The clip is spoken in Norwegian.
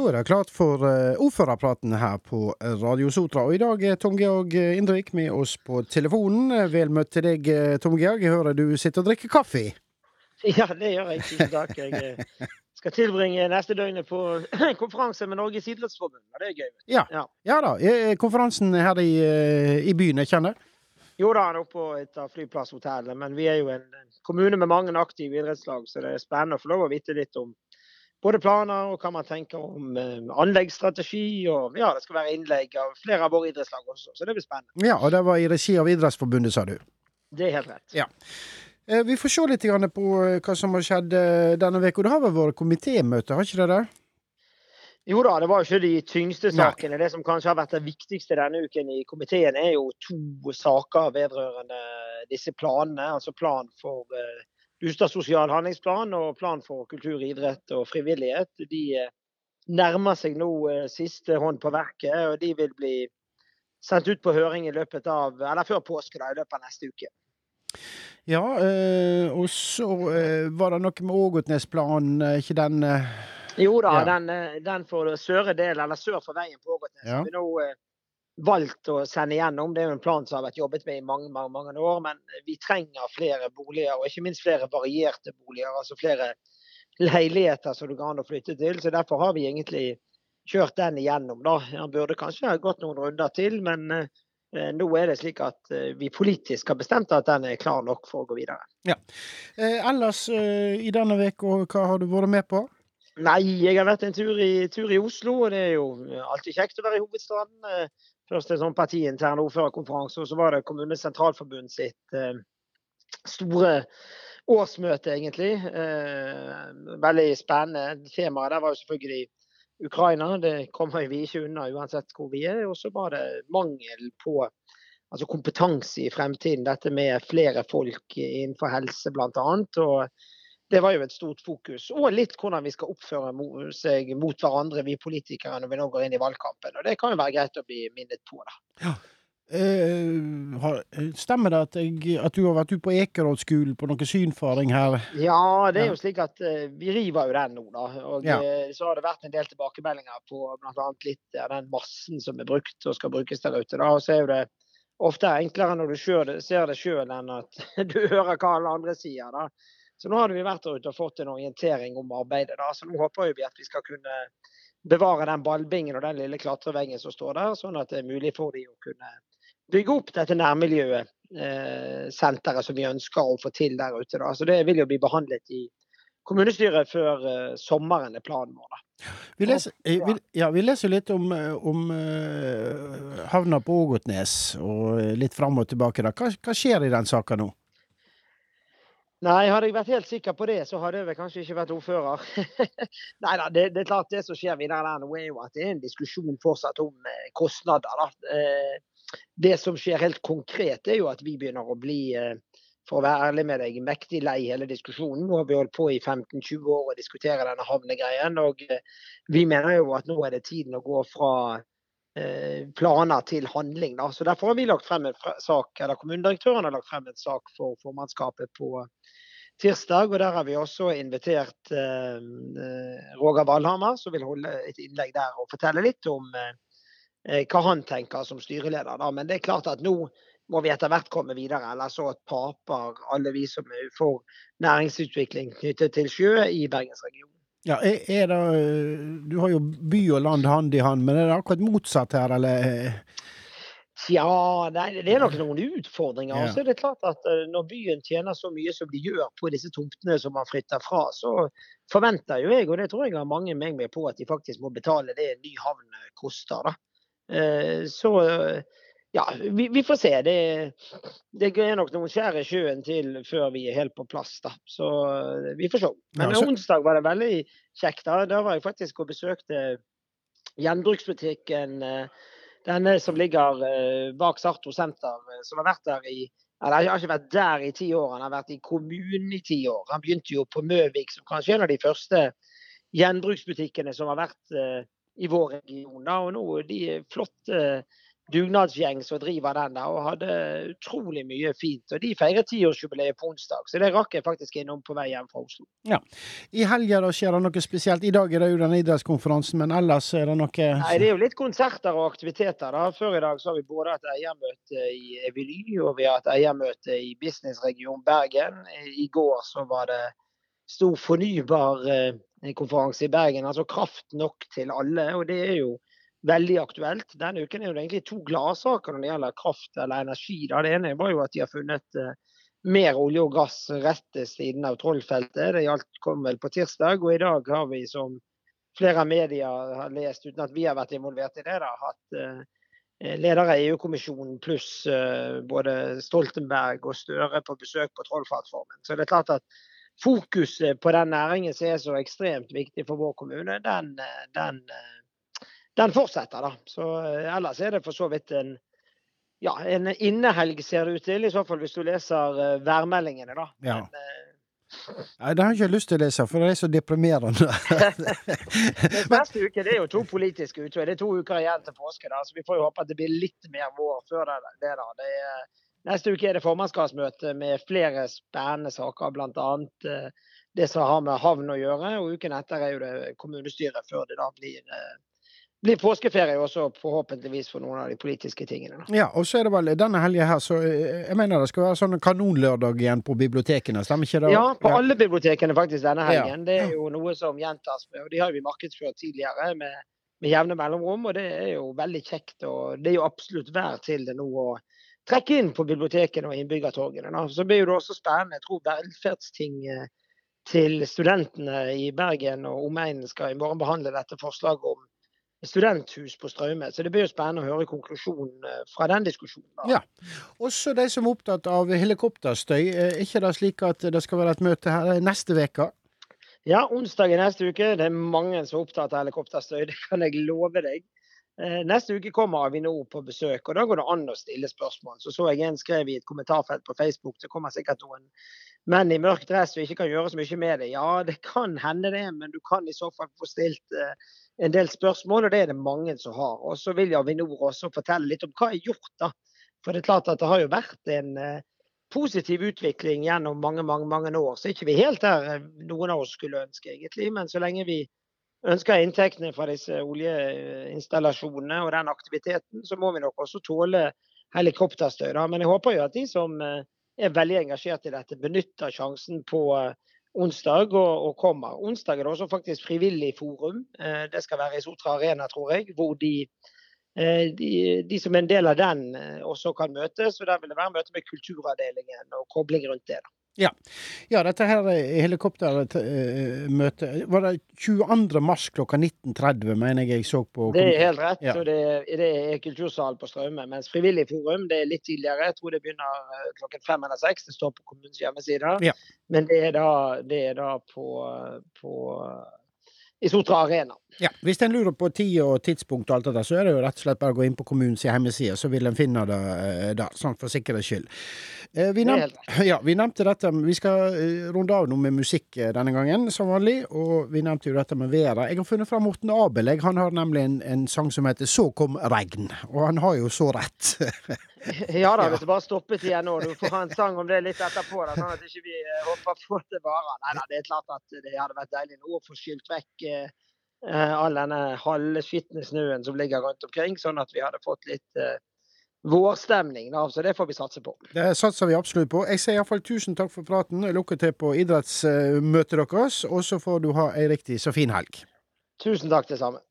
Da er det klart for uh, ordførerpraten her på Radio Sotra. Og i dag er Tom Georg Indrik med oss på telefonen. Vel møtt til deg, Tom Georg. Jeg hører du sitter og drikker kaffe. Ja, det gjør jeg. Tusen takk. Jeg eh, skal tilbringe neste døgnet på konferanse med Norges idrettsforbund. Det er gøy. Ja, ja. ja da. Er konferansen her i, eh, i byen, jeg kjenner? Jo da, han er oppe på et av flyplasshotellene. Men vi er jo en kommune med mange aktive idrettslag, så det er spennende å få lov å vite litt om både planer og hva man tenker om eh, anleggsstrategi. Og ja, det skal være innlegg av flere av våre idrettslag også, så det blir spennende. Ja, Og det var i regi av Idrettsforbundet, sa du? Det er helt rett. Ja. Eh, vi får se litt på eh, hva som har skjedd denne uka. Det har vel vært komitémøte, har ikke det det? Jo da, det var ikke de tyngste sakene. Nei. Det som kanskje har vært det viktigste denne uken i komiteen, er jo to saker vedrørende disse planene. Altså plan for Bustad sosial handlingsplan og plan for kultur, idrett og frivillighet de eh, nærmer seg nå eh, siste hånd på verket. og De vil bli sendt ut på høring i løpet av, eller før påske, da, i løpet av neste uke. Ja, øh, og så var det noe med Ågotnesplanen, ikke den Jo da, ja. den, den for søre del, eller sør for veien på Ågotnes. Ja. Vi nå valgt å sende igjennom. Det er jo en plan som har vært jobbet med i mange, mange, mange år. Men vi trenger flere boliger, og ikke minst flere varierte boliger. Altså flere leiligheter som det går an å flytte til. Så derfor har vi egentlig kjørt den igjennom. da. Den burde kanskje ha gått noen runder til, men eh, nå er det slik at eh, vi politisk har bestemt at den er klar nok for å gå videre. Ja. Eh, ellers i denne uka, hva har du vært med på? Nei, jeg har vært en tur i, tur i, Oslo, og det er jo alltid kjekt å være i hovedstaden. Først en sånn partiintern ordførerkonferanse, og så var det Kommunenes sentralforbund sitt eh, store årsmøte, egentlig. Eh, veldig spennende. Temaet der var jo selvfølgelig Ukraina. Det kommer vi ikke unna uansett hvor vi er. Og så var det mangel på altså kompetanse i fremtiden. Dette med flere folk innenfor helse, bl.a. Og det var jo et stort fokus. Og litt hvordan vi skal oppføre seg mot hverandre, vi politikere, når vi nå går inn i valgkampen. Og det kan jo være greit å bli minnet på, da. Ja. Eh, stemmer det at, jeg, at, du har vært ute på Ekerådsskolen på noe synfaring her? Ja, det er jo slik at uh, vi river jo den nå, da. Og ja. uh, så har det vært en del tilbakemeldinger på bl.a. litt av den massen som er brukt og skal brukes der ute. da, Og så er jo det ofte enklere når du ser det sjøl enn at du hører hva alle andre sier. da. Så nå hadde vi vært der ute og fått en orientering om arbeidet. Da. Så nå håper vi at vi skal kunne bevare den ballbingen og den lille klatreveggen som står der, sånn at det er mulig for de å kunne bygge opp dette nærmiljøet, eh, senteret som vi ønsker å få til der ute. Da. Så det vil jo bli behandlet i kommunestyret før eh, sommeren, er planen vår. da. Vi leser, eh, vi, ja, vi leser litt om, om havna på Ågotnes og litt fram og tilbake. Hva, hva skjer i den saka nå? Nei, hadde jeg vært helt sikker på det, så hadde jeg vel kanskje ikke vært ordfører. Nei da, det, det, er klart det som skjer videre der nå, er jo at det er en diskusjon fortsatt om eh, kostnader. Da. Eh, det som skjer helt konkret, er jo at vi begynner å bli, eh, for å være ærlig med deg, mektig lei hele diskusjonen. Nå har vi holdt på i 15-20 år å diskutere denne havnegreien. Og vi mener jo at nå er det tiden å gå fra planer til handling. Da. Så Derfor har vi lagt frem en sak, eller kommunedirektøren har lagt frem en sak for formannskapet på tirsdag. og Der har vi også invitert eh, eh, Roger Valhammer, som vil holde et innlegg der og fortelle litt om eh, hva han tenker som styreleder. Da. Men det er klart at nå må vi etter hvert komme videre. Eller så taper alle vi som er for næringsutvikling knyttet til sjø i Bergensregionen. Ja, er det, Du har jo by og land hand i hand, men er det akkurat motsatt her, eller? Ja, det er nok noen utfordringer. Ja. Så er det klart at eh, Når byen tjener så mye som de gjør på disse tomtene som man flytter fra, så forventer jo jeg, og det tror jeg har mange med meg på, at de faktisk må betale det en ny havn koster. da. Eh, så ja, vi, vi, får se. Det, det, er nok noen skjær i sjøen til før vi er helt på plass. da. Så eh, vi får se. Men ja, onsdag var det veldig kjekt. Da Da var jeg faktisk og besøkte gjenbruksbutikken. Eh, denne som ligger eh, bak Sarto senter, som har vært der i eller Han har ikke vært der i ti år, han har vært i kommunen i ti år. Han begynte jo på Møvik, som kanskje er en av de første gjenbruksbutikkene som har vært i vår region. Da, og nå de flotte dugnadsgjeng som driver den der, og hadde utrolig mye fint. Og de feirer tiårsjubileet på onsdag, så det rakk jeg faktisk innom på vei hjem fra Oslo. Ja. I helga skjer det noe spesielt. I dag er det jo den idrettskonferansen, men ellers er det noe Nei, Det er jo litt konserter og aktiviteter. da. Før i dag så har vi både hatt eiermøte i Evily, og vi har hatt eiermøte i Businessregion Bergen. I går så var det stor fornybar eh, konferanse i Bergen, altså kraft nok til alle. og det er jo veldig aktuelt. Denne uken er det egentlig to gladsaker når det gjelder kraft eller energi. Det ene var jo at de har funnet uh, mer olje og gass rette siden av Trollfeltet. Det gjaldt kom vel på tirsdag. Og i dag har vi, som flere media har lest uten at vi har vært involvert i det, da, hatt uh, ledere i EU-kommisjonen pluss uh, både Stoltenberg og Støre på besøk på Trollplattformen. Så det er klart at fokuset på den næringen som er så ekstremt viktig for vår kommune, den, den den fortsetter, da. Så eh, ellers er det for så vidt en ja, en innehelg ser det ut til, i så fall hvis du leser uh, værmeldingene, da. Ja. Men, uh, Nei, det har jeg ikke lyst til å lese, for det er så deprimerende. neste uke det er jo to politiske uker. Det er to uker igjen til påske, da, så vi får jo håpe at det blir litt mer vår før det. det, da. det er, neste uke er det formannskapsmøte med flere spennende saker, bl.a. Det som har med havn å gjøre. Og uken etter er jo det kommunestyret før det da blir blir påskeferie også, forhåpentligvis for noen av de politiske tingene. Da. Ja, og så er det vel denne helga her, så eh, jeg mener det skal være sånn kanonlørdag igjen på bibliotekene, stemmer ikke det? Ja, på alle bibliotekene faktisk denne helgen. Ja. Det er jo noe som gjentas, med, og de har vi markedsført tidligere med, med jevne mellomrom, og det er jo veldig kjekt. Og det er jo absolutt vær til det nå å trekke inn på bibliotekene og innbyggertorgene. Da. Så blir det også spennende. Jeg tror velferdsting eh, til studentene i Bergen og omegnen skal i morgen behandle dette forslaget om studenthus på Straume. Så det blir jo spennende å høre konklusjonen eh, fra den diskusjonen. Da. Ja. Også de som er opptatt av helikopterstøy. Er ikke det slik at det skal være et møte her neste uke? Ja, onsdag i neste uke. Det er mange som er opptatt av helikopterstøy, det kan jeg love deg. Eh, neste uke kommer Avinor på besøk, og da går det an å stille spørsmål. Så så jeg en skrev i et kommentarfelt på Facebook, det kommer sikkert noen menn i mørk dress og ikke kan gjøre så mye med det. Ja, det kan hende det, men du kan i så fall få stilt en del spørsmål, og det er det mange som har. Og så vil Avinor også fortelle litt om hva er gjort. da. For det er klart at det har jo vært en eh, positiv utvikling gjennom mange mange, mange år. Så er ikke vi helt der eh, noen av oss skulle ønske, egentlig. Men så lenge vi ønsker inntektene fra disse oljeinstallasjonene og den aktiviteten, så må vi nok også tåle helikopterstøy. Men jeg håper jo at de som eh, er veldig engasjert i dette, benytter sjansen på onsdag og, og, kommer. Onsdag er det også faktisk frivillig forum. Eh, det skal være i Sotra Arena, tror jeg. Hvor de, eh, de, de, som er en del av den, eh, også kan møtes. og Der vil det være møte med kulturavdelingen og kobling rundt det. da. Ja. ja, dette her helikoptermøtet Var det 22. mars klokka 19.30, mener jeg jeg så på? Det er helt rett. Ja. og det, det, er kultursal på Straume. Mens Frivillig forum det er litt tidligere. Jeg tror det begynner eh, klokken fem eller seks. Det står på kommunens hjemmeside. Ja. Men det er da, det er da på, på i Sotra Arena. Ja, Hvis en lurer på tid og tidspunkt, og alt det der, så er det jo rett og slett bare å gå inn på kommunens hjemmeside, så vil en finne det da, der. Sånn for sikkerhets skyld. Uh, vi, nevnt, ja, vi, nevnte dette Vi skal uh, runde av noe med musikk denne gangen, som vanlig. Og vi nevnte jo dette med været. Jeg har funnet fram Morten Abel. Han har nemlig en, en, sang som heter 'Så kom regn'. Og han har jo så rett. ja da, hvis du bare stoppet igjen nå. Du får ha en sang om det litt etterpå, da, sånn at ikke vi ikke hopper på det bare. Nei da, det er klart at det hadde vært deilig nå å få skylt vekk Eh, all denne halvskitne snøen som ligger rundt omkring, sånn at vi hadde fått litt uh, vårstemning. Da. Så det får vi satse på. Det satser vi absolutt på. Jeg sier iallfall tusen takk for praten. Lykke til på idrettsmøtet deres, og så får du ha ei riktig så fin helg. Tusen takk, det samme.